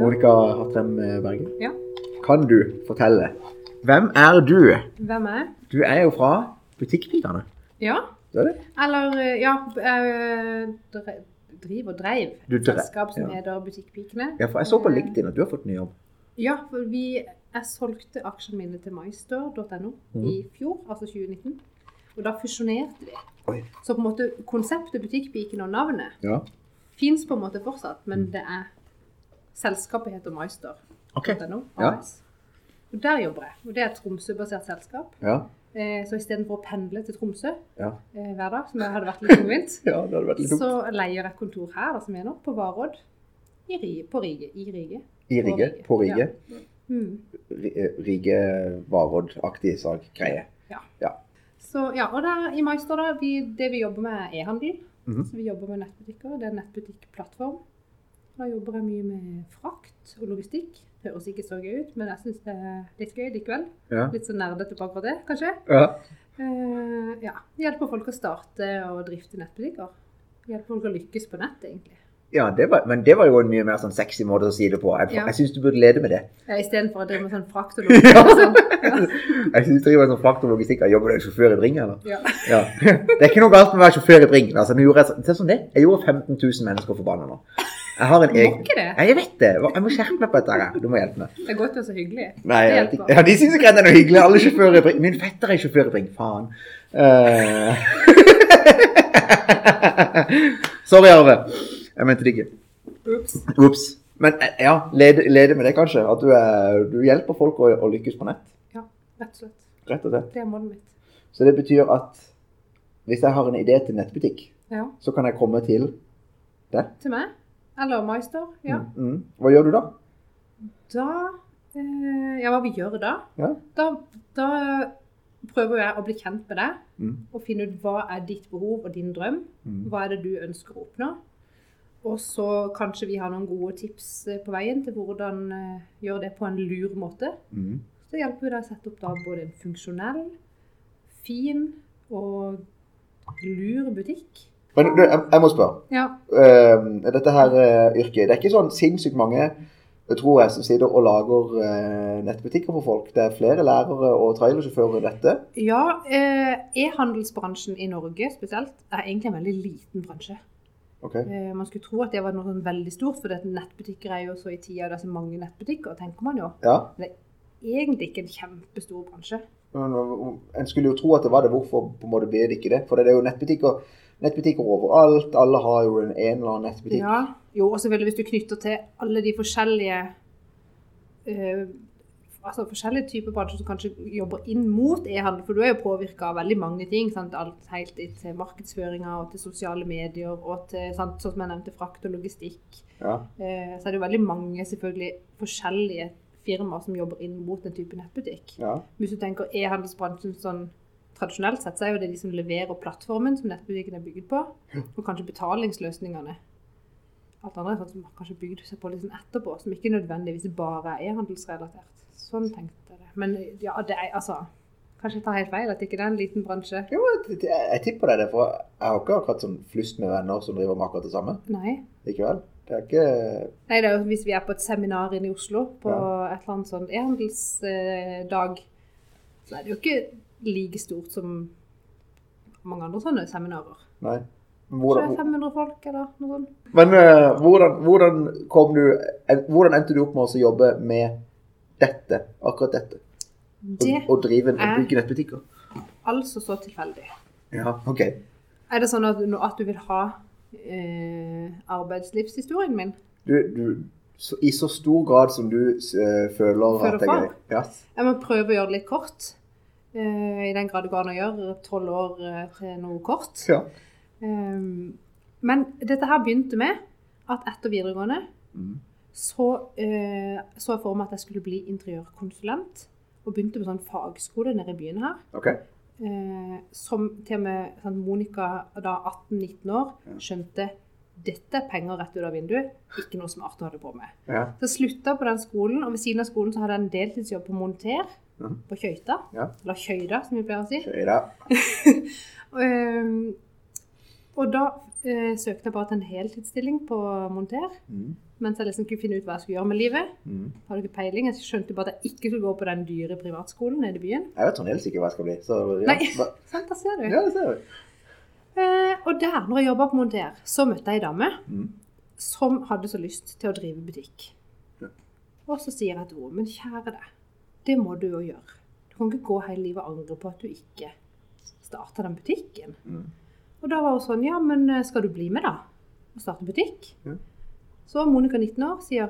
Monica Hattrem Bergen, Ja. kan du fortelle hvem er du? Hvem er jeg? Du er jo fra Butikkpikene. Ja. Du er det? Eller eh, ja, Driv dre- driver og dreiv Du et dre- selskap som ja. heter Butikkpikene. Ja, for jeg så på LinkedIn at du har fått ny jobb. Ja, for vi, jeg solgte aksjene mine til mystore.no i fjor, altså 2019. Og da fusjonerte vi. Oi. Så på en måte konseptet Butikkpiken og navnet Ja. fins på en måte fortsatt, men det er Selskapet heter mystore.no. Okay. Ja. Og der jobber jeg. Og det er et Tromsø-basert selskap. Ja. Eh, Så istedenfor å pendle til Tromsø Ja. eh, hver dag, som hadde vært litt tungvint, ja, så leier jeg kontor her, da, som er nå, på Varodd. I Rige, på Rige. I Rige. I Rige. På Rige. Mm. Ri- eh, Rige Varåd-aktig sak. Greie. Ja. Ja. Så ja, og der i mai står det vi, det vi jobber med er e-handel. Mhm. Så vi jobber med nettbutikker. Det er en nettbutikkplattform. Da jobber jeg mye med frakt og logistikk. Det Høres ikke så gøy ut, men jeg syns det er litt gøy likevel. Ja. Litt så nerdete på akkurat det, kanskje. ja. Uh, ja. Hjelper folk å starte og drifte nettbutikker. Hjelper folk å lykkes på nett, egentlig. Ja, det var, men det var jo en mye mer sånn sexy måte å si det på. Jeg, Ja. syns du burde lede med det. Ja, Istedenfor å drive med sånn frakt og logistikk. Ja. sånn. Ja. Jeg synes du driver sånn frakt og logistikk. Jobber du som sjåfør i Bring, eller? Ja. Ja. Det er ikke noe galt med å være sjåfør i Bring. Altså, gjorde se sånn det. Jeg gjorde 15 000 mennesker forbanna nå. Jeg har en Må egen ikke det. Nei, jeg vet det. Jeg må skjerpe meg på dette. her. Du må hjelpe meg. Det er godt å være så hyggelig. Nei, jeg. Ja, de syns ikke det er noe hyggelig. Alle sjåfører i Bring. Min fetter er sjåfør i Bring. Faen. Uh... Sorry, Arve. Jeg mente det ikke. Ops. Men eh, ja, leder lede med det, kanskje. At du, er, du hjelper folk å, å lykkes på nett. Ja, rett og slett. Rett og slett. Det er målet mitt. Så det betyr at hvis jeg har en idé til nettbutikk, Ja. så kan jeg komme til det. Til meg. Eller Meister. Ja. Mm. Mm. Hva gjør du da? Da eh, Ja, hva vi gjør da? Ja. Da, da prøver jeg å bli kjent med deg Mm. og finne ut hva er ditt behov og din drøm. Mm. Hva er det du ønsker å oppnå? Og så kanskje vi har noen gode tips eh, på veien til hvordan eh, gjøre det på en lur måte. Mm. Så hjelper vi deg å sette opp da både en funksjonell, fin og lur butikk. Men du, jeg, jeg må spørre. Ja. Uh, dette her uh, yrket, det er ikke sånn sinnssykt mange tror jeg som sitter og lager uh, nettbutikker for folk. Det er flere lærere og trailersjåfører i dette. Ja, eh, e-handelsbransjen i Norge spesielt er egentlig en veldig liten bransje. Ok. Eh, man skulle tro at det var noe sånn veldig stort, for nettbutikker er jo så i tida det er så mange nettbutikker, tenker man jo. Ja. Det er egentlig ikke en kjempestor bransje. Men, en skulle jo tro at det var det. Hvorfor på en måte ble det ikke det? For det er jo nettbutikker, nettbutikker overalt. Alle har jo en, en eller annen nettbutikk. Ja, jo, og selvfølgelig hvis du knytter til alle de forskjellige eh, altså forskjellige typer bransjer som kanskje jobber inn mot e-handel, for du er jo påvirka av veldig mange ting. Sant? Alt helt til markedsføringa og til sosiale medier og til sant? sånn som jeg nevnte, frakt og logistikk. Ja. Eh, så er det jo veldig mange selvfølgelig forskjellige firmaer som jobber inn mot den type nettbutikk. Ja. Hvis du tenker e-handelsbransjen sånn tradisjonelt sett, så er jo det de som leverer plattformen som nettbutikken er bygd på, og kanskje betalingsløsningene. Alt andre er sånn som kanskje bygd seg på sånn etterpå, som ikke nødvendigvis bare er e-handelsrelatert. Sånn tenkte jeg det. Men ja, det er altså Kanskje jeg tar helt feil, at ikke det er en liten bransje. Jo, jeg, jeg, tipper det, er det, for jeg har ikke akkurat sånn flust med venner som driver med akkurat det samme. Nei. Likevel. Det er ikke Nei, det er jo hvis vi er på et seminar inne i Oslo på Ja. et eller annet sånn e-handelsdag, så er det jo ikke like stort som mange andre sånne seminarer. Nei. Hvordan, er 500 folk, eller noe sånt. men uh, hvordan, hvordan kom du Hvordan endte du opp med å jobbe med dette? Akkurat dette? Det og, å drive er- bygge nettbutikker? altså så tilfeldig. Ja, OK. Er det sånn at, at du vil ha eh, arbeidslivshistorien min? Du, du så, I så stor grad som du eh, føler Føler at det er. Ja. Jeg må prøve å gjøre det litt kort. Eh, I den grad det går an å gjøre tolv år eh, til noe kort. ja. Um, men dette her begynte med at etter videregående Mm. Så eh, så jeg for meg at jeg skulle bli interiørkonsulent. Og begynte på sånn fagskole nede i byen her. Okay. Eh, som til og med sånn, Monica, da 18-19 år, skjønte dette er penger rett ut av vinduet. Ikke noe smart å holde på med. Ja. Så jeg slutta på den skolen, og ved siden av skolen så hadde jeg en deltidsjobb på Monter. Mm. på Kjøyta. Ja. Eller Kjøyda, som vi pleier å si. Skjøy da. Ehm, og da eh, søkte jeg bare til en heltidsstilling på monter. Mm. Mens jeg liksom kunne finne ut hva jeg skulle gjøre med livet. Mm. Hadde ikke peiling. Jeg skjønte bare at jeg ikke skulle gå på den dyre privatskolen nede i byen. Jeg vet fremdeles ikke hva jeg skal bli. Så, ja. Nei. Sant, da ser du. Ja, det ser du. Eh, og der, når jeg jobba på monter, så møtte jeg ei dame Mm. som hadde så lyst til å drive butikk. Ja. Og så sier jeg til henne, men kjære deg, det må du jo gjøre. Du kan ikke gå hele livet og angre på at du ikke starta den butikken. Mm. Og da var hun sånn, ja, men eh, skal du bli med da? Og starte butikk? Ja. Så Monica 19 år sier,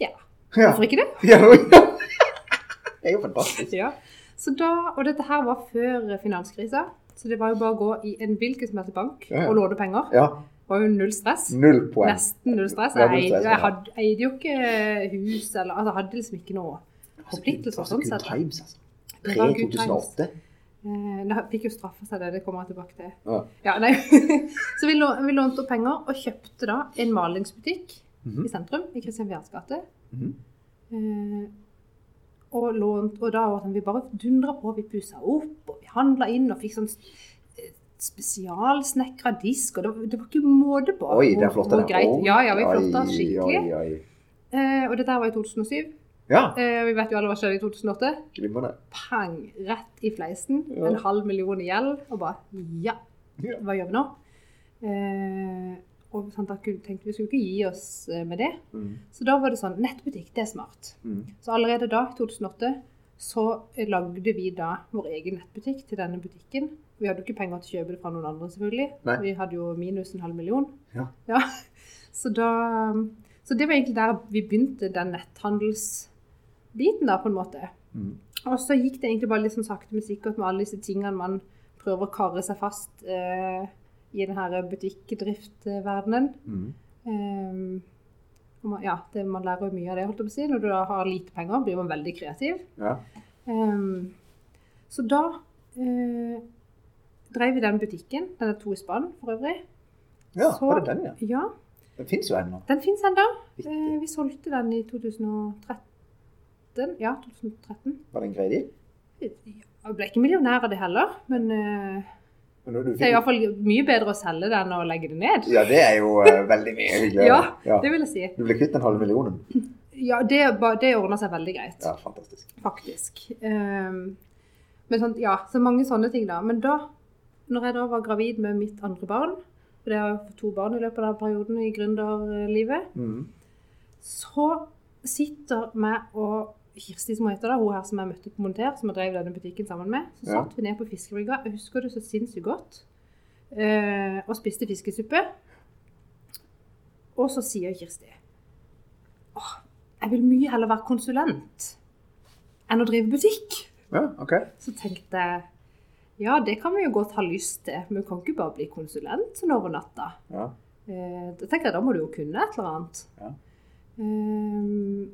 ja, Ja. hvorfor ikke det? Ja, ja. Det er jo fantastisk. Ja. Så da, og dette her var før finanskrisa, så det var jo bare å gå i en hvilken som helst bank Ja, og låne penger. Ja. Det var jo null stress. Null poeng. Nesten null stress. Jeg eide, jeg hadde, eide jo ikke hus, eller altså, hadde liksom ikke noe forpliktelser Altså, sånn sett. times, altså. Det var good Pre-2008. Eh, Det fikk jo straffa seg det, det kommer jeg tilbake til. Ja. Ja, nei. Så vi, lå, vi lånte opp penger og kjøpte da en malingsbutikk Mhm. i sentrum, i Kristian Fjærs gate. -hmm. Eh, og, lånt, og da var det sånn, vi bare dundra på, vi pussa opp, og vi handla inn og fikk sånn eh, spesialsnekra disk, og det, var- det var ikke måte på Oi, det er flott. det. greit. Ja, ja, vi flotta skikkelig. Oi, oi. Eh, og dette var i 2007. Ja, Eh, vi vet jo alle hva skjedde i 2008. glimrende. Pang! Rett i fleisen. Ja. En halv million i gjeld. Og bare ja, Ja. hva gjør vi nå? Eh, og sant, da tenkte vi skulle ikke gi oss eh, med det. Mm. Så da var det sånn Nettbutikk, det er smart. Mm. Så allerede da, i 2008, så eh, lagde vi da vår egen nettbutikk til denne butikken. Vi hadde jo ikke penger til å kjøpe det fra noen andre, selvfølgelig. Nei. Vi hadde jo minus en halv million. Ja. Så, da, så det var egentlig der vi begynte den netthandelsbiten, da, på en måte. Mm. Og så gikk det egentlig bare litt sånn sakte, men sikkert med alle disse tingene man prøver å karre seg fast eh, i denne butikkdriftverdenen. Mm. Um, man- ja, det, man lærer jo mye av det, holdt jeg på å si. Når du da har lite penger, blir man veldig kreativ. Ja. Um, så da eh, drev vi den butikken. Den er to i spann, for øvrig. ja, Så- var det den, ja? Ja, Den finnes jo ennå. den fins ennå. Eh, vi solgte den i 2013. Ja, 2013. Var det en grei deal? Jeg ble ikke millionær av det heller, men eh, det er fikk- iallfall mye bedre å selge det enn å legge det ned. Ja, det er jo eh, veldig mye hyggeligere. Ja, ja. Det vil jeg si. Du ble kvitt den halve millionen. Ja, det, det ordna seg veldig greit. Ja, fantastisk. faktisk. Um, men sånn, ja, så mange sånne ting da. Men da, når jeg da var gravid med mitt andre barn, for det har to barn i løpet av den perioden i gründerlivet, Mm. så sitter meg og Kirsti som heter da, hun her som jeg møtte på Monter, som jeg drev denne butikken sammen med, så Ja. satt vi ned på fiskebrygga, jeg husker det så sinnssykt godt, eh, og spiste fiskesuppe. Og så sier Kirsti, åh, jeg vil mye heller være konsulent enn å drive butikk. Ja, ok. Så tenkte jeg, ja, det kan vi jo godt ha lyst til, men vi kan ikke bare bli konsulent sånn over natta. Ja. Eh, da tenker jeg, da må du jo kunne et eller annet. Ja. Eh,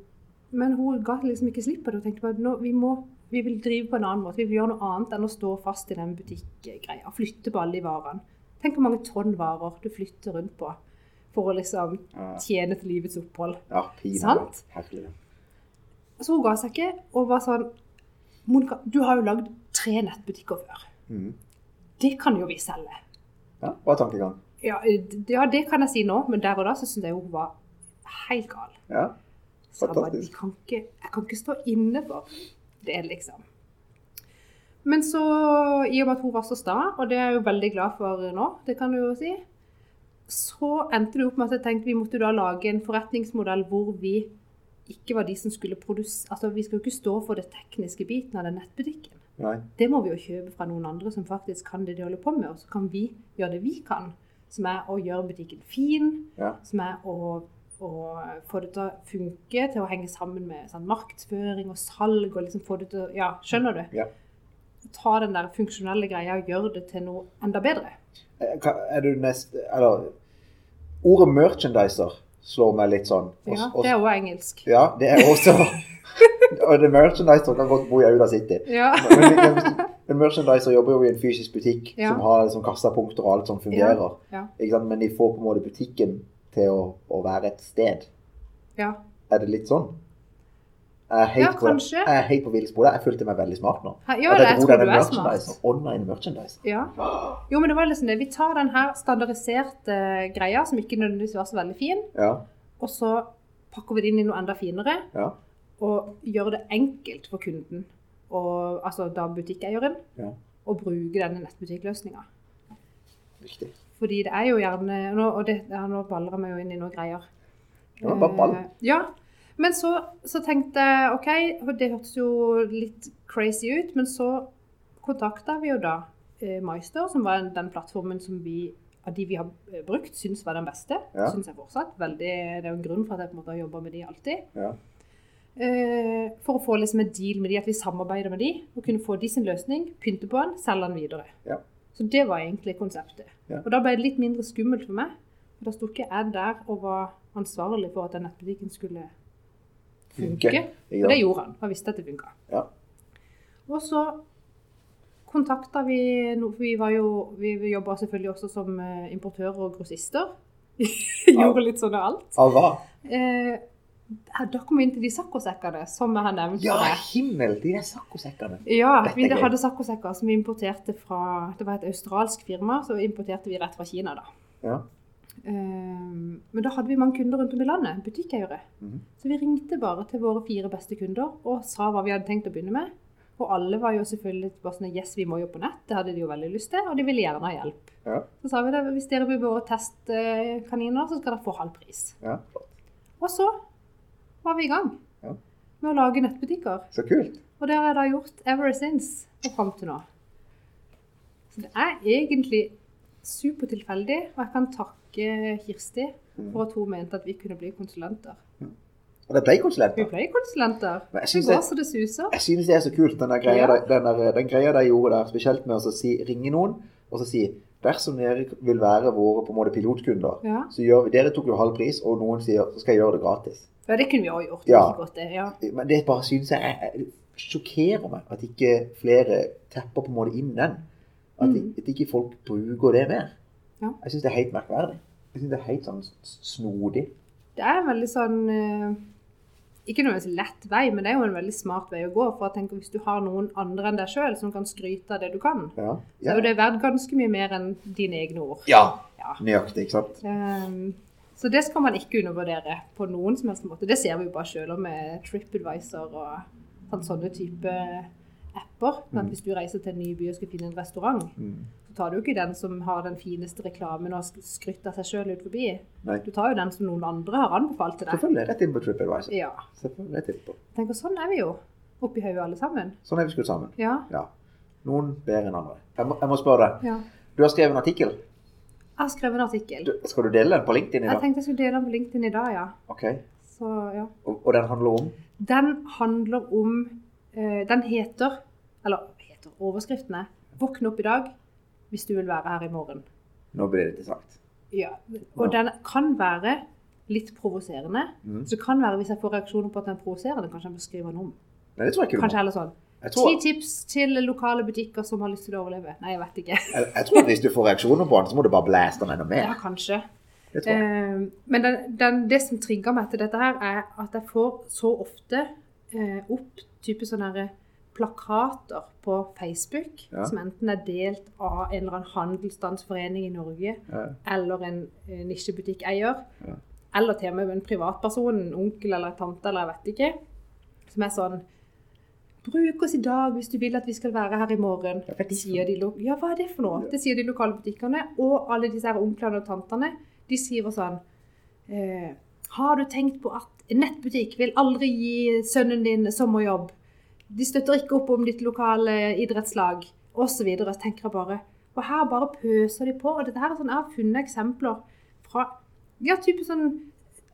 men hun ga liksom ikke slipp på det og tenkte bare, nå, vi, må, vi vil drive på en annen måte. Vi vil gjøre noe annet enn å stå fast i den butikkgreia. Flytte på alle de varene. Tenk hvor mange tonn varer du flytter rundt på for å liksom tjene til livets opphold. ja pina, Sant? Så hun ga seg ikke og var sånn Monica, du har jo lagd tre nettbutikker før. Mm. Det kan jo vi selge. Ja, bra tankegang. Ja, ja, det kan jeg si nå, men der og da så syns jeg hun var helt gal. Ja. Så jeg bare, jeg kan ikke, jeg kan ikke stå inne for det, liksom. Men så, i og med at hun var så sta, og det er jeg jo veldig glad for nå, det kan du jo si, så endte det opp med at jeg tenkte vi måtte da lage en forretningsmodell hvor vi ikke var de som skulle produsere, altså vi skal jo ikke stå for det tekniske biten av den nettbutikken. Nei. Det må vi jo kjøpe fra noen andre som faktisk kan det de holder på med, og så kan vi gjøre det vi kan, som er å gjøre butikken fin, Ja. som er å, å få det til å funke, til å henge sammen med sånn, markedsføring og salg, og liksom få det til å, ja, skjønner du? Ja. Ta den der funksjonelle greia og gjøre det til noe enda bedre. Eh, Er du nest Eller Ordet merchandiser slår meg litt sånn. Også, Ja, det er også engelsk. ja, det er også Og det merchandiser kan godt bo i Auda City. Ja. Men, men, men merchandiser jobber jo i en fysisk butikk Ja. som har liksom kassapunkter og alt som fungerer. Ja. Men de får på en måte butikken til å, å være et sted. Ja. Er det litt sånn? Jeg er helt, Ja, på, kanskje. jeg er helt på villspor. Jeg følte meg veldig smart nå. Ja, At jeg tror du er smart. Online merchandise. Ja. Jo, men det var liksom det. Vi tar den her standardiserte greia, som ikke nødvendigvis var så veldig fin, Ja. og så pakker vi det inn i noe enda finere, Ja. og gjør det enkelt for kunden, og, altså da butikkeieren, Ja. å bruke denne nettbutikkløsninga. Riktig. Fordi det er jo gjerne Nå, og det, ja, nå baller meg jo inn i noen greier. Det var bare ball. Uh, ja. Men så, så tenkte jeg OK, det hørtes jo litt crazy ut, men så kontakta vi jo da uh, Meister, som var den plattformen som vi av de vi har brukt, syns var den beste. Ja. Syns jeg fortsatt. Veldig, det er jo en grunn for at jeg på en måte har jobba med de alltid. Ja. Uh, for å få liksom en deal med de, at vi samarbeider med de, og kunne få de sin løsning, pynte på den, selge den videre. Ja. Så det var egentlig konseptet. Ja. Og da ble det litt mindre skummelt for meg. Da sto ikke jeg der og var ansvarlig for at den nettbutikken skulle funke. Funke, Ja. Og det gjorde han. Han visste at det funka. Ja. Og så kontakta vi for Vi var jo Vi jobba selvfølgelig også som eh, importører og grossister. Gjorde litt sånn av alt. Av hva? Eh, kom vi inn til de saccosekkene som jeg har nevnt Ja, himmel! De der saccosekkene. Ja, Dette vi hadde saccosekker som vi importerte fra Det var et australsk firma, så importerte vi rett fra Kina, da. Ja. Um, men da hadde vi mange kunder rundt om i landet, butikkeiere. Mhm. Så vi ringte bare til våre fire beste kunder og sa hva vi hadde tenkt å begynne med. Og alle var jo selvfølgelig bare sånn Yes, vi må jo på nett. Det hadde de jo veldig lyst til, og de ville gjerne ha hjelp. Ja. Så sa vi det, hvis dere blir våre testkaniner, så skal dere få halv pris. ja. Og så var vi i gang Ja. med å lage nettbutikker. Så kult. Og det har jeg da gjort ever since og fram til nå. Så det er egentlig supertilfeldig, og jeg kan takke Kirsti for at hun mente at vi kunne bli konsulenter. Og det ble konsulenter? Vi ble konsulenter. Det går så det suser. Jeg synes det er så kult, den, der greia, Ja. den, der, den greia de gjorde der, spesielt med å si, ringe noen og så si dersom dere vil være våre på en måte pilotkunder, Ja. så gjør vi, dere tok jo halv pris, og noen sier så skal jeg gjøre det gratis. Ja, det kunne vi også gjort. Ja. Godt det, ja. Men det bare synes jeg jeg, er- sjokkerer meg, at ikke flere tepper på en måte inn den. At, Mm. at ikke folk bruker det mer. Ja. Jeg synes det er helt merkverdig. Jeg synes det er helt sånn snodig. Det er en veldig sånn eh, Ikke nødvendigvis lett vei, men det er jo en veldig smart vei å gå. For jeg tenker Hvis du har noen andre enn deg sjøl som kan skryte av det du kan, Ja. så er jo det verdt ganske mye mer enn dine egne ord. ja. Ja. Nøyaktig, ikke sant? Ehm, så det skal man ikke undervurdere på noen som helst måte. Det ser vi jo bare sjøl med TripAdvisor og sånn, sånne type apper. Mm. hvis du reiser til en ny by og skal finne en restaurant, Mm. så tar du ikke den som har den fineste reklamen og skryter av seg sjøl ut forbi. Nei. Du tar jo den som noen andre har anbefalt til deg. Selvfølgelig rett inn på TripAdvisor. Ja. Selvfølgelig rett inn på. Tenk, sånn er vi jo. Oppi hodet alle sammen. Sånn er vi skrudd sammen. Ja. Ja. Noen bedre enn andre. Jeg må, jeg må spørre deg. ja. Du har skrevet en artikkel. Jeg har skrevet en artikkel. Du, skal du dele den på LinkedIn i dag? Jeg tenkte jeg skulle dele den på LinkedIn i dag, ja. Ok. Så ja. Og, og den handler om? Den handler om uh, Den heter Eller heter overskriftene er 'Våkne opp i dag hvis du vil være her i morgen'. Nå blir det interessant. Ja. Og den kan være litt provoserende. Mm. Så det kan være hvis jeg får reaksjoner på at den er provoserende, kanskje jeg må skrive den om. Nei, det tror jeg ikke du Kanskje må. heller sånn. Ti tips til lokale butikker som har lyst til å overleve. Nei, jeg vet ikke. jeg, jeg tror at hvis du får reaksjoner på den, så må du bare blæste den enda Ja, kanskje. Det. Eh, men den, den, det som trigger meg til dette her, er at jeg får så ofte eh, opp type sånne her plakater på Facebook, Ja. som enten er delt av en eller annen handelsstandsforening i Norge, Ja. eller en eh, nisjebutikkeier, Ja. eller til og med en privatperson, en onkel eller en tante, eller jeg vet ikke, som er sånn Bruk oss i dag hvis du vil at vi skal være her i morgen. Er Sier de, ja, hva er det for noe? Det sier de lokale butikkene. Og alle disse her onklene og tantene, de sier sånn eh, Har du tenkt på at en nettbutikk vil aldri gi sønnen din sommerjobb? De støtter ikke opp om ditt lokale idrettslag, osv. Tenker jeg bare Og her bare pøser de på. Og dette her er sånn, jeg har funnet eksempler fra ja, type sånn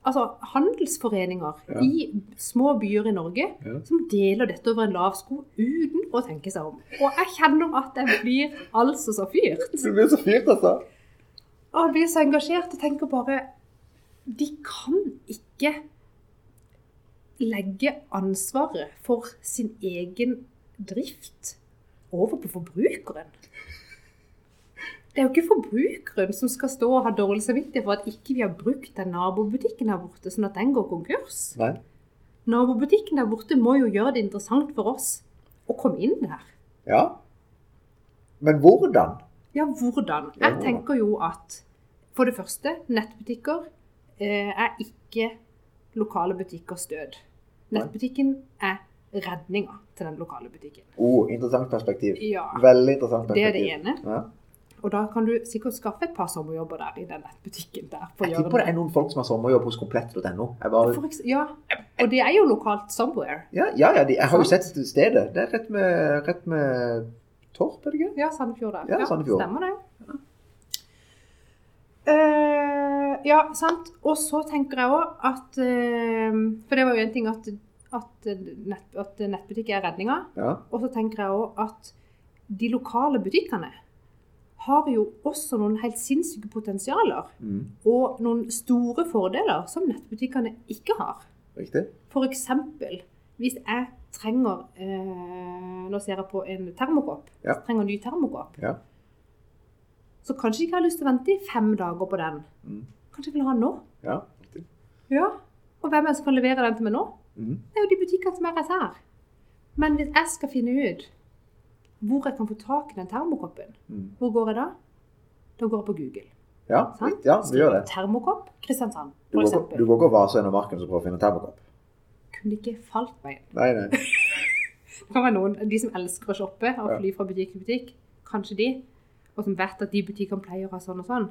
altså, handelsforeninger Ja. i små byer i Norge Ja. som deler dette over en lav sko uten å tenke seg om. Og jeg kjenner at jeg blir altså så fyrt. Du blir så fyrt, altså. Og jeg blir så engasjert og tenker bare De kan ikke legge ansvaret for sin egen drift over på forbrukeren. Det er jo ikke forbrukeren som skal stå og ha dårlig samvittighet for at ikke vi har brukt den nabobutikken her borte, sånn at den går konkurs. Nei. nabobutikken der borte må jo gjøre det interessant for oss å komme inn der. Ja. Men hvordan? Ja, hvordan? Jeg tenker jo at for det første, nettbutikker eh, er ikke lokale butikkers død. Nettbutikken er redninga til den lokale butikken. Oh, interessant perspektiv. Ja, Veldig interessant perspektiv. det er det ene. Ja. Og da kan du sikkert skaffe et par sommerjobber der i den nettbutikken der. Jeg tipper det er noen folk som har sommerjobb hos komplett.no. Bare Ja, og det er jo lokalt somewhere. Ja, ja, ja de, jeg har jo sett stedet. Det er rett med, rett med Torp, er det ikke? Ja, Sandefjord der. Ja, Sandefjord. Stemmer det. Eh, ja, sant. Og så tenker jeg òg at uh, For det var jo en ting at, at, nett, at nettbutikk er redninga. Ja. Og så tenker jeg òg at de lokale butikkene har jo også noen helt sinnssyke potensialer. Mm. Og noen store fordeler som nettbutikkene ikke har. Riktig. For eksempel hvis jeg trenger eh, Nå ser jeg på en termokopp. Ja. Trenger en ny termokopp. Ja. Så kanskje jeg ikke har lyst til å vente i fem dager på den. Mm. Kanskje jeg vil ha den nå. Ja. Riktig. Ja. Og hvem er det som kan levere den til meg nå? Mm. Det er jo de butikkene som er rett her. Men hvis jeg skal finne ut hvor jeg kan få tak i den termokoppen, Mm. hvor går jeg da? Da går jeg på Google. Ja, Sant? ja, du gjør det. Termokopp Kristiansand, Du for går, eksempel. du går ikke og vaser gjennom marken og prøver å finne en termokopp. Kunne ikke falt meg inn. Nei, nei. Det kan være noen, de som elsker å shoppe og fly fra butikk til butikk, kanskje de, og som vet at de butikkene pleier å ha sånn og sånn,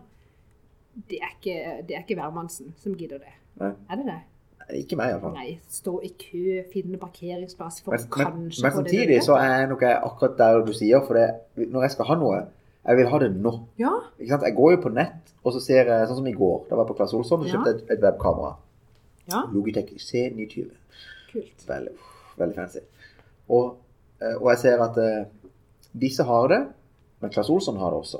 det er ikke, det er ikke hvermannsen som gidder det. Nei. Er det det? Ikke meg, iallfall. Nei, stå i kø, finne parkeringsplass for Men, kanskje men, men samtidig så er nok jeg akkurat der du sier, for det, når jeg skal ha noe, jeg vil ha det nå. Ja? Jeg går jo på nett, og så ser jeg, sånn som i går, da var jeg på Claes Olsson og Ja. kjøpte et, et webkamera. ja, Logitech C920. kult. Veldig, veldig fancy. Og, eh, og jeg ser at uh, disse har det, men Claes Olsson har det også.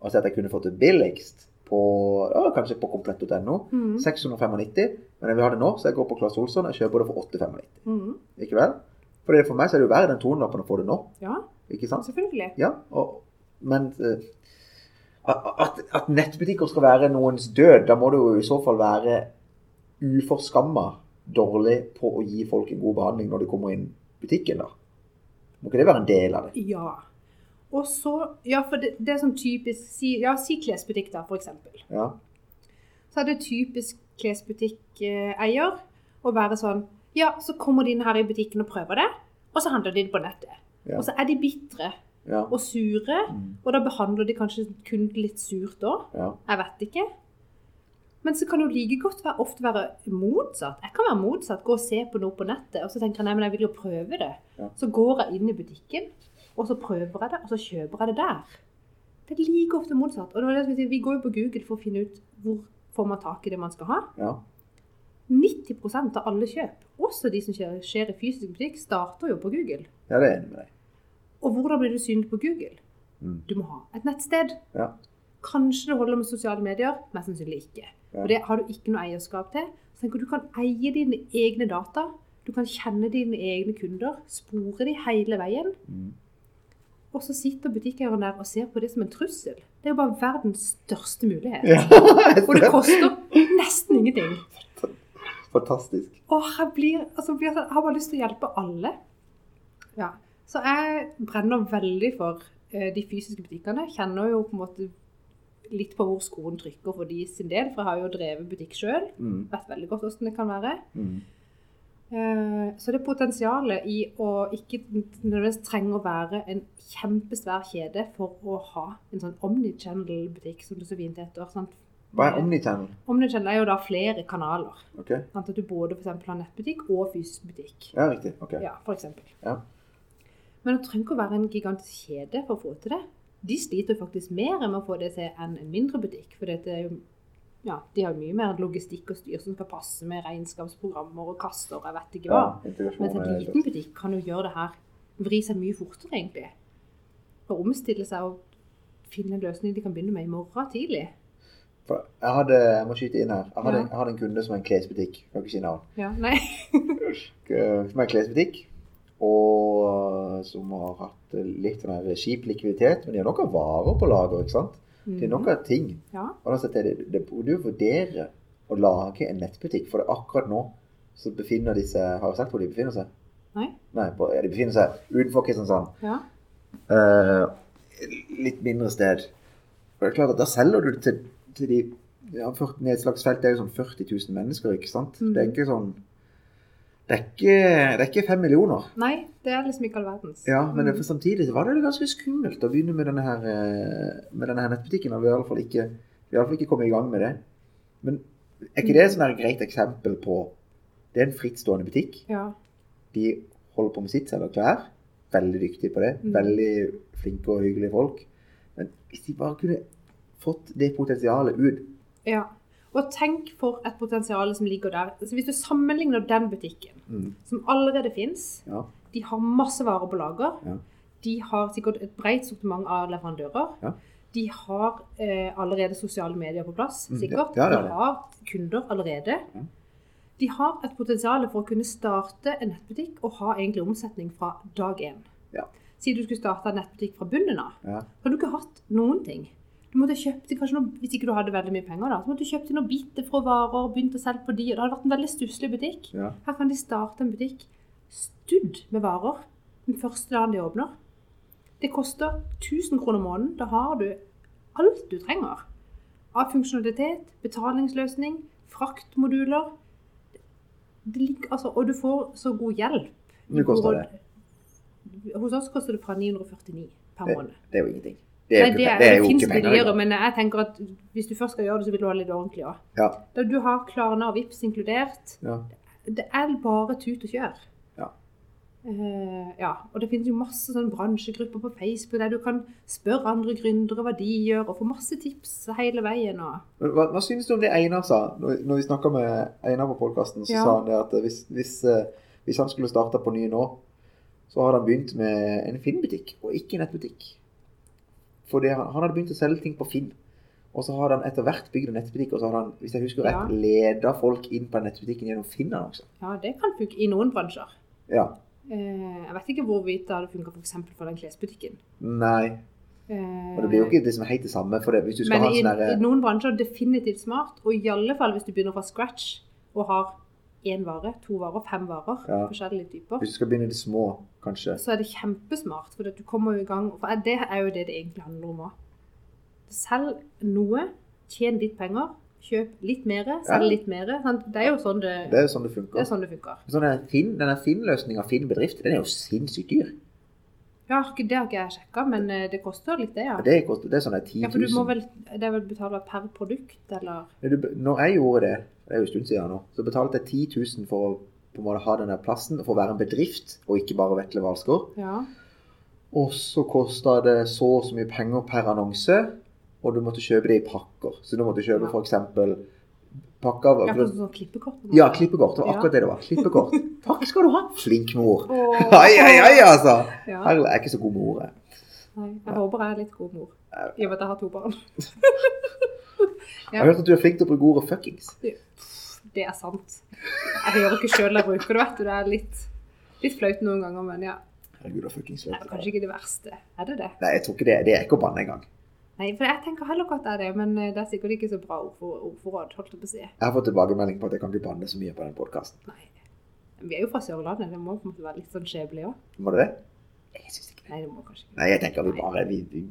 Og jeg ser at jeg kunne fått det billigst på, ja, kanskje på komplett.no. Mm. 695, men jeg vil ha det nå, så jeg går på Claes Olsson og kjøper det for 895. Mm. Ikke vel? For for meg så er det jo verre den 200-lappen å få det nå. Ja, Ikke sant? selvfølgelig. Ja, og, men eh, at, at nettbutikker skal være noens død, da må det jo i så fall være uforskamma dårlig på å gi folk en god behandling når de kommer inn i butikken. da. Må ikke det være en del av det? Ja. Og så, ja, for det, det er sånn typisk, si, ja, si klesbutikk da, for eksempel. Ja. så er det typisk klesbutikkeier å være sånn Ja, så kommer de inn her i butikken og prøver det, og så handler de det på nettet. Ja. Og så er de bitre Ja. og sure, Mm. og da behandler de kanskje kunden litt surt òg. ja. Jeg vet ikke. Men så kan det jo like godt være, ofte være motsatt. Jeg kan være motsatt. Gå og se på noe på nettet, og så tenker jeg nei, men jeg vil jo prøve det. Ja. Så går jeg inn i butikken, og så prøver jeg det, og så kjøper jeg det der. Det er like ofte motsatt. Og det det si, vi går jo på Google for å finne ut hvor får man tak i det man skal ha. ja. 90% av alle kjøp, også de som skjer, skjer i fysisk butikk, starter jo på Google. Ja, det er enig med deg. Og hvordan blir du synlig på Google? Mm. Du må ha et nettsted. Ja. Kanskje det holder med sosiale medier, mest sannsynlig ikke. Ja. Og det har du ikke noe eierskap til. Så tenker du kan eie dine egne data. Du kan kjenne dine egne kunder, spore de hele veien. Mm. Og så sitter butikkeieren der og ser på det som en trussel. Det er jo bare verdens største mulighet. Ja. Og det koster nesten ingenting. Fantastisk. Og jeg, blir, altså, jeg har bare lyst til å hjelpe alle. Ja. Så jeg brenner veldig for eh, de fysiske butikkene. Kjenner jo på en måte litt på hvor skoen trykker for de sin del, for jeg har jo drevet butikk sjøl. Mm. Vet veldig godt hvordan det kan være. Mm. Eh, Så det potensialet i å ikke nødvendigvis trenge å være en kjempesvær kjede for å ha en sånn omnichannel-butikk, som det så fint heter. Sant? Hva er Omnichannel? Omnichannel er jo da flere kanaler. Okay. Sant? At du både for har nettbutikk og fysisk butikk. Ja, riktig. Ok. Ja, for eksempel. Ja. Men det trenger ikke å være en gigantisk kjede for å få til det. De sliter faktisk mer med å få det til enn en mindre butikk. For det er jo, ja, de har mye mer logistikk og styr som skal passe med regnskapsprogrammer og kasser og jeg vet ikke hva. Ja, Mens en liten butikk kan jo gjøre det her, vri seg mye fortere egentlig. Og omstille seg og finne en løsning de kan begynne med i morgen tidlig. For jeg hadde, jeg må skyte inn her. Jeg hadde, Ja. jeg hadde en kunde som er en klesbutikk. Jeg kan ikke si navn. Ja, nei. Eh, Som er en klesbutikk. Og som har hatt litt sånn kjip likviditet. Men de har nok av varer på lager, ikke sant? De er nok av ting. Ja. Og da setter jeg det, det burde jo vurdere å lage en nettbutikk. For det er akkurat nå så befinner seg Har jeg sagt hvor de befinner seg? Nei. Nei, De befinner seg utenfor Kristiansand. Ja. Uh, litt mindre sted. Og det er klart at Da selger du det til, til de ja, for Nedslagsfeltet er jo sånn 40 000 mennesker, ikke sant? Mm. Det er ikke sånn det er ikke, det er ikke fem millioner. Nei, det er liksom ikke all verdens. Ja, men Mm. samtidig så var det ganske skummelt å begynne med denne her, eh, med denne her nettbutikken. Og vi har i alle fall ikke, vi har ikke kommet i gang med det. Men er ikke det et sånn her greit eksempel på Det er en frittstående butikk. Ja. De holder på med sitt, selger klær. Veldig dyktige på det. Mm. Veldig flinke og hyggelige folk. Men hvis de bare kunne fått det potensialet ut ja. Og tenk for et potensial som ligger der. Altså, hvis du sammenligner den butikken, mm, som allerede fins, Ja. de har masse varer på lager, Ja. de har sikkert et bredt sortiment av leverandører, Ja. de har eh, allerede sosiale medier på plass, Mm, sikkert. det er de har kunder allerede. De har et potensial for å kunne starte en nettbutikk og ha egentlig omsetning fra dag én. Ja. Si du skulle starte en nettbutikk fra bunnen av. Har du ikke hatt noen ting. Du måtte kjøpt kanskje noe, Hvis ikke du hadde veldig mye penger, da, så måtte du kjøpt noen biter fra varer, og begynt å selge på de, og det hadde vært en veldig stusslig butikk. Ja. Her kan de starte en butikk studd med varer den første dagen de åpner. Det koster 1000 kroner måneden. Da har du alt du trenger. Av funksjonalitet, betalingsløsning, fraktmoduler. Det ligger, altså, og du får så god hjelp. Hvor koster det? Hos oss koster det fra 949 per Det, måned. det er jo ingenting. Det er, Nei, det, er, det er jo ikke penger. men jeg tenker at hvis du først skal gjøre det, så vil du ha litt ordentlig òg. Ja. Da du har Klarna og Vips inkludert. Ja. Det er bare tut og kjør. Ja. Uh, ja. Og det finnes jo masse sånne bransjegrupper på Facebook der du kan spørre andre gründere hva de gjør, og få masse tips hele veien. Og, Hva, hva synes du om det Einar sa? Når, når vi snakka med Einar på podkasten, så Ja. sa han det at hvis, hvis, eh, hvis han skulle starta på ny nå, så hadde han begynt med en Finn-butikk, og ikke en nettbutikk. Fordi han, han hadde begynt å selge ting på Finn. Og så hadde han etter hvert bygd en nettbutikk, og så hadde han, hvis jeg husker rett, Ja. leda folk inn på nettbutikken gjennom Finn-annonser. ja, det kan funke i noen bransjer. Ja. Eh, jeg vet ikke hvorvidt det hadde funka f.eks. For, for den klesbutikken. Nei. Eh, Og det blir jo ikke det som er helt det samme. For det, hvis du skal Men ha en i, sånn i noen bransjer er definitivt smart, og i alle fall hvis du begynner fra scratch og har én vare, to varer, fem varer, Ja. forskjellige typer, Hvis du skal begynne i det små, kanskje. så er det kjempesmart. For du kommer jo i gang For det er jo det det egentlig handler om òg. Selg noe, tjen litt penger, kjøp litt mer, selg Ja. litt mer. Det er jo sånn det, Det er sånn det det er sånn det funker. Sånn Finn, denne Finn-løsninga, Finn-bedrift, den er jo sinnssykt dyr. Ja, det har ikke jeg sjekka, men eh, det koster litt, det, ja. Det, koster, det er sånn 10 000. Ja, for du må vel, Det er vel betale per produkt, eller når jeg gjorde det, det er jo en stund siden nå, så betalte jeg 10 000 for å på en måte ha denne plassen, for å være en bedrift, og ikke bare Vetle Hvalsgaard. Ja. Og så kosta det så og så mye penger per annonse, og du måtte kjøpe det i pakker. Så du måtte kjøpe Ja. f.eks. pakke av ja for sånn klippekort. Ja, klippekort. Det var akkurat det det var. Klippekort. Takk skal du ha, flink mor. Ai, ai, ai, altså! Ja. Herlig, jeg er ikke så god med ordet. Nei, jeg håper jeg er litt god mor. I og med at jeg har to barn. Jeg har hørt at du er flink til å bruke ordet fuckings. Det er sant. Jeg hører ikke sjøl jeg bruker det, vet du. Det er litt, litt flaut noen ganger, men ja. Herregud, det er fuckings er kanskje ikke det verste. Er det det? Nei, jeg tror ikke det. Det er ikke å banne engang. Nei, for jeg tenker heller godt av det men eh, det er sikkert ikke så bra ordfor, ordforråd, holdt jeg på å si. Jeg har fått tilbakemelding på at jeg kan ikke banne så mye på den podkasten. Vi er jo fra Sørlandet, det må på en måte være litt sånn skjebnelig òg. Må det det? Jeg syns ikke det. Nei, det må kanskje ikke. Nei, jeg tenker vi bare vi, vi,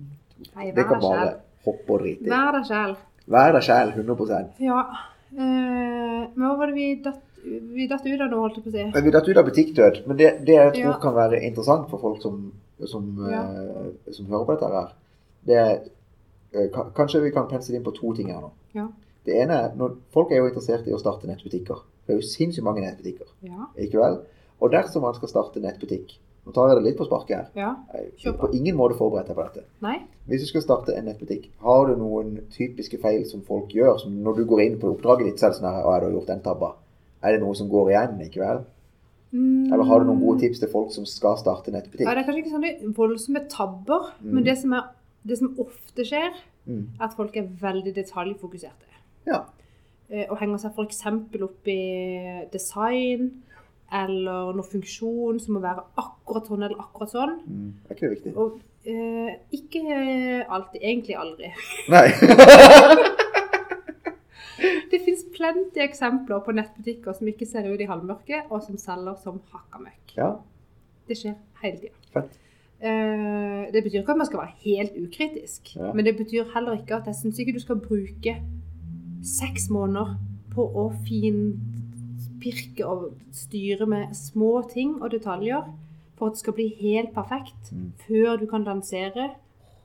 Nei, Det kan bare hoppe og drite i. Vær deg sjæl. Vær deg sjæl 100% Ja. Eh, men hva var det vi datt, vi datt ut av nå, holdt jeg på å si? Vi datt ut av butikkdød, men det, det jeg tror Ja. kan være interessant for folk som, som, Ja. uh, som hører på dette her, det er Kanskje vi kan pense inn på to ting her nå. Ja. Det ene er når Folk er jo interessert i å starte nettbutikker. Det er jo sinnssykt mange nettbutikker. Ja. Ikke vel? Og dersom man skal starte nettbutikk Nå tar jeg det litt på sparket her. ja. Er på. ingen måte forberedt deg på dette. Nei? Hvis du skal starte en nettbutikk, har du noen typiske feil som folk gjør? Som når du går inn på oppdraget ditt, så er det sånn her Å, du har gjort den tabba. Er det noe som går igjen, ikke vel? Eller har du noen gode tips til folk som skal starte nettbutikk? Mm. Ja, det er kanskje ikke sånne voldsomme tabber, Mm. men det som, er, det som ofte skjer, Mm. er at folk er veldig detaljfokuserte. Ja. Eh, Og henger seg f.eks. opp i design eller noe funksjon som må være akkurat sånn eller akkurat sånn. Mm. Er ikke det viktig? Og eh, ikke alltid, egentlig aldri. Nei. Det fins plenty eksempler på nettbutikker som ikke ser ut i halvmørket, og som selger som hakka møkk. Ja, Det skjer hele tida. Eh, det betyr ikke at man skal være helt ukritisk, Ja. men det betyr heller ikke at jeg syns ikke du skal bruke seks måneder på å finpirke og styre med små ting og detaljer for at det skal bli helt perfekt Mm. før du kan lansere.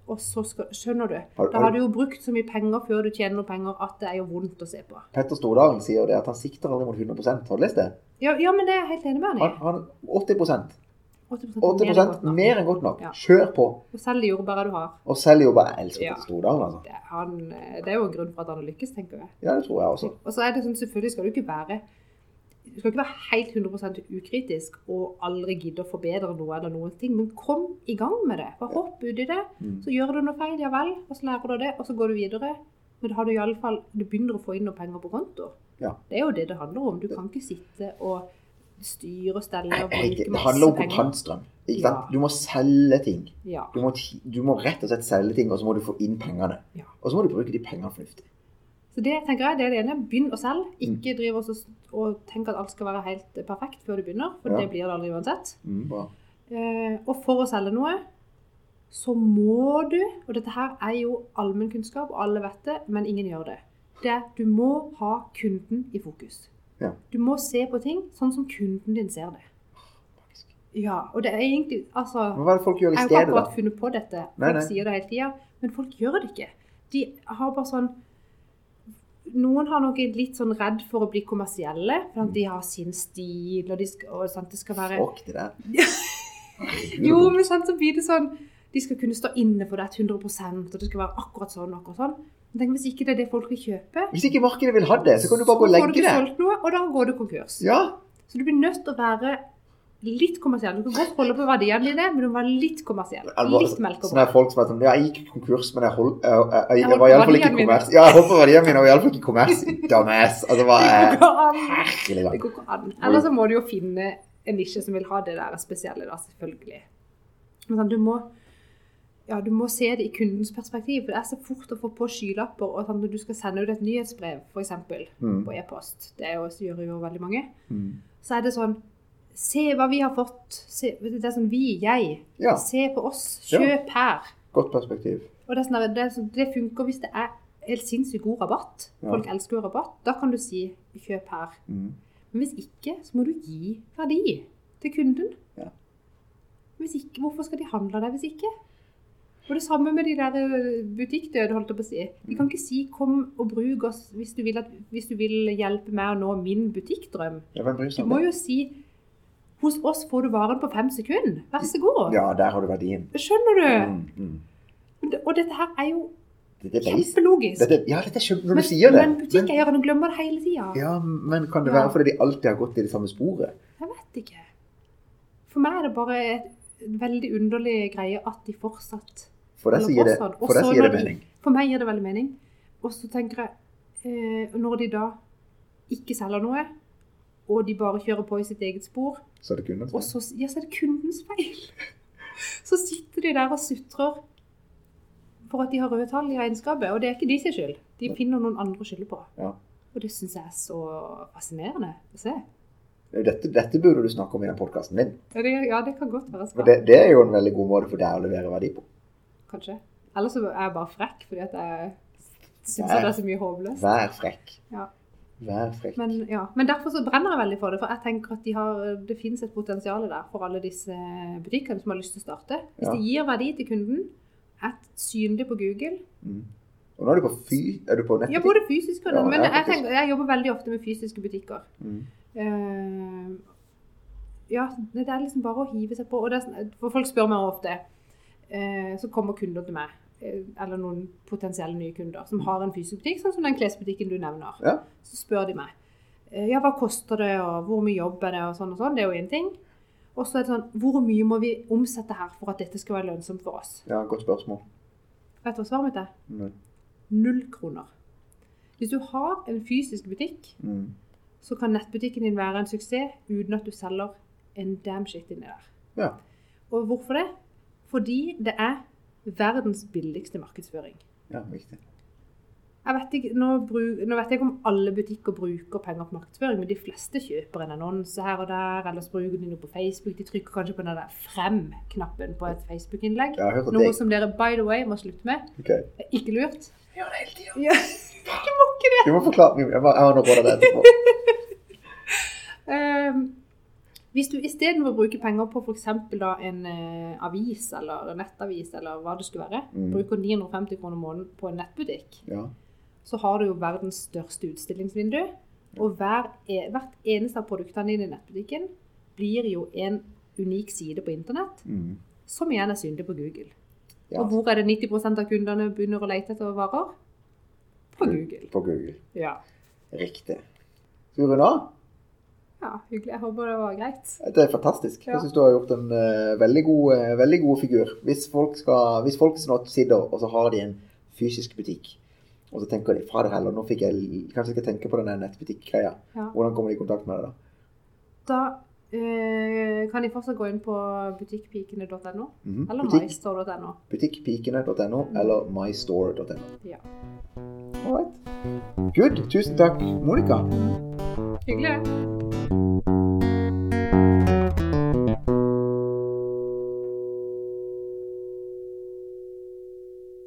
Og så skal, skjønner du, Har- da har- du jo brukt så mye penger før du tjener noen penger at det er jo vondt å se på. Petter Stordalen sier jo det at han sikter aldri mot 100 Har du lest det? Ja, ja men det er jeg helt enig med han i. han 80 80, 80 mer enn godt nok. Ja. Kjør på. Og selg de jordbæra du har. Og selg jordbæra. Jeg elsker Ja. Stordalen, altså. Det han, det er jo en grunn for at han har lykkes, tenker jeg. Ja, det tror jeg også. Og så er det sånn, selvfølgelig skal du ikke være du skal ikke være helt 100% ukritisk og aldri gidde å forbedre noe eller noen ting, men kom i gang med det. Bare hopp ut i det. Mm. Så gjør du noe feil, ja vel, og så lærer du det, og så går du videre. Men da har du iallfall du begynner å få inn noen penger på konto. Ja. Det er jo det det handler om. Du kan ikke sitte og styre og stelle og bruke masse penger. Det handler om kontantstrøm. Ja. Du må selge ting. Ja. Du må, du må rett og slett selge ting, og så må du få inn pengene. Ja. Og så må du bruke de pengene fornuftig. Så det tenker jeg det er det ene. Begynn å selge. Mm. Ikke mm. så- og tenk at alt skal være helt perfekt før du begynner, for det blir det aldri uansett. Mm. Eh, og for å selge noe, så må du, og dette her er jo allmennkunnskap, og alle vet det, men ingen gjør det. Det du må ha kunden i fokus. Ja. Du må se på ting sånn som kunden din ser det. Ja, og det er egentlig, altså... Hva er det folk gjør i stedet, da? Jeg har akkurat funnet på dette. Folk Nei, nei. sier det hele tida, men folk gjør det ikke. De har bare sånn Noen har nok litt sånn redd for å bli kommersielle, for de har sin stil, og, de skal, og sant, det skal være Fuck det der. Jo, men sant, så blir det sånn De skal kunne stå inne for det 100% og det skal være akkurat sånn og akkurat sånn. Tenk hvis ikke det er det folk vil kjøpe, Hvis ikke markedet vil ha det, så kan du bare gå og får du ikke solgt noe, og da går du konkurs. Ja. Så du blir nødt til å være litt kommersiell. Du kan godt holde på verdiene dine, men du må være litt kommersiell. Litt melk og sånn er folk som er sånn Ja, jeg gikk konkurs, men jeg, hold, jeg, jeg, jeg, Jeg var iallfall ikke kommers. Ja, jeg holdt på verdiene mine, og iallfall ikke kommers. Dumbass. Altså, hva Det går ikke an. Det går ikke an. Eller så må du jo finne en nisje som vil ha det der spesielle, da, selvfølgelig. Men sånn, du må ja, du må se det i kundens perspektiv. For det er så fort å få på skylapper. og sånn, Når du skal sende ut et nyhetsbrev, f.eks. Mm. på e-post, det er jo, gjør jo veldig mange, Mm. så er det sånn Se hva vi har fått. Se, det er sånn vi, jeg. Ja. Se på oss. Ja. Kjøp her. Godt perspektiv. Og det, er sånn, det, sånn- det funker hvis det er helt sinnssykt god rabatt. Ja. Folk elsker jo rabatt. Da kan du si 'kjøp her'. Mm. Men hvis ikke, så må du gi verdi til kunden. Ja. Hvis ikke, hvorfor skal de handle deg hvis ikke? Og det samme med de der eh, butikkdøde, holdt jeg på å si. De kan ikke si 'kom og bruk oss hvis du vil, at, hvis du vil hjelpe meg å nå min butikkdrøm'. Du må jo si 'hos oss får du varen på fem sekunder'. Vær så god. Ja, der har du verdien. Skjønner du? Mm. Mm. Og dette her er jo det er kjempelogisk. Det, det, ja, dette skjønner når Men, du sier det. men butikkeierne glemmer det hele tida. ja, men kan det Ja. være fordi de alltid har gått i det samme sporet? Jeg vet ikke. For meg er det bare en veldig underlig greie at de fortsatt For deg sier det. For deg sier det mening. For meg gir det veldig mening. Og så tenker jeg, eh, når de da ikke selger noe, og de bare kjører på i sitt eget spor, Så er det kunden og så, ja, så er det kundens feil. Så sitter de der og sutrer for at de har røde tall i regnskapet, og det er ikke de sin skyld. De finner noen andre å skylde på. Ja. Og det synes jeg er så fascinerende å se. Dette, dette burde du snakke om i den podkasten din. Ja, det, ja, det kan godt være. det, det er jo en veldig god måte for deg å levere verdi på. Kanskje. Eller så er jeg bare frekk, fordi at jeg syns det er så mye håpløst. Vær frekk. Ja. Vær frekk. Men, ja. Men derfor så brenner jeg veldig for det, for jeg tenker at de har, det finnes et potensial der for alle disse butikkene som har lyst til å starte. Hvis Ja. de gir verdi til kunden, er synlig på Google Mm. Og nå er du på fy... Er du på Ja, både fysisk og Ja, Men jeg, tenker, jeg jobber veldig ofte med fysiske butikker. Mm. Uh, ja, det er liksom bare å hive seg på. Og det sånn- for folk spør meg ofte. Eh, så kommer kunder til meg, eh, eller noen potensielle nye kunder, som har en fysisk butikk, sånn som den klesbutikken du nevner. Ja. Så spør de meg. eh, ja, hva koster det, og hvor mye jobb er det, og sånn og sånn. Det er jo én ting. Og så er det sånn, hvor mye må vi omsette her for at dette skal være lønnsomt for oss? ja, godt spørsmål. Vet du hva svaret mitt er? Nei. Null kroner. Hvis du har en fysisk butikk, Mm. så kan nettbutikken din være en suksess uten at du selger en damn shit inni der. Ja. Og hvorfor det? Fordi det er verdens billigste markedsføring. ja, viktig. Jeg vet ikke, nå, bruk, nå vet jeg ikke om alle butikker bruker penger på markedsføring, men de fleste kjøper en annonse her og der, eller bruker de noe på Facebook. De trykker kanskje på den der frem-knappen på et Facebook-innlegg. Hørt Noe som dere, by the way, må slutte med. Ok. Er ikke lurt. Gjør det hele tida. Ja, du må ikke det. Du må forklare Jeg må- jeg har noe på deg etterpå. Ehm, hvis du istedenfor bruker penger på f.eks. en eh, avis eller nettavis eller hva det skulle være, Mm. bruker 950 kroner måneden på en nettbutikk, Ja. så har du jo verdens største utstillingsvindu. Og hver, e- hvert eneste av produktene dine i nettbutikken blir jo en unik side på internett, Mm. som igjen er synlig på Google. ja. Og hvor er det 90 av kundene begynner å lete etter varer? På Mm. Google. På Google. Ja. Riktig. Skal vi runde av? Ja, hyggelig. Jeg håper det var greit. Det er fantastisk. Ja. Jeg syns du har gjort en uh, veldig, god, uh, veldig god figur. Hvis folk, skal, hvis folk nå sitter og så har de en fysisk butikk, og så tenker de fader heller, nå fikk jeg kanskje ikke skal tenke på den nettbutikk-greia. Ja. Hvordan kommer de i kontakt med det da? Da uh, kan de fortsatt gå inn på butikkpikene.no Mhm. eller Butikk, mystore.no. butikkpikene.no eller mystore.no. Ja. All right. Good. Tusen takk, Monica. Hyggelig.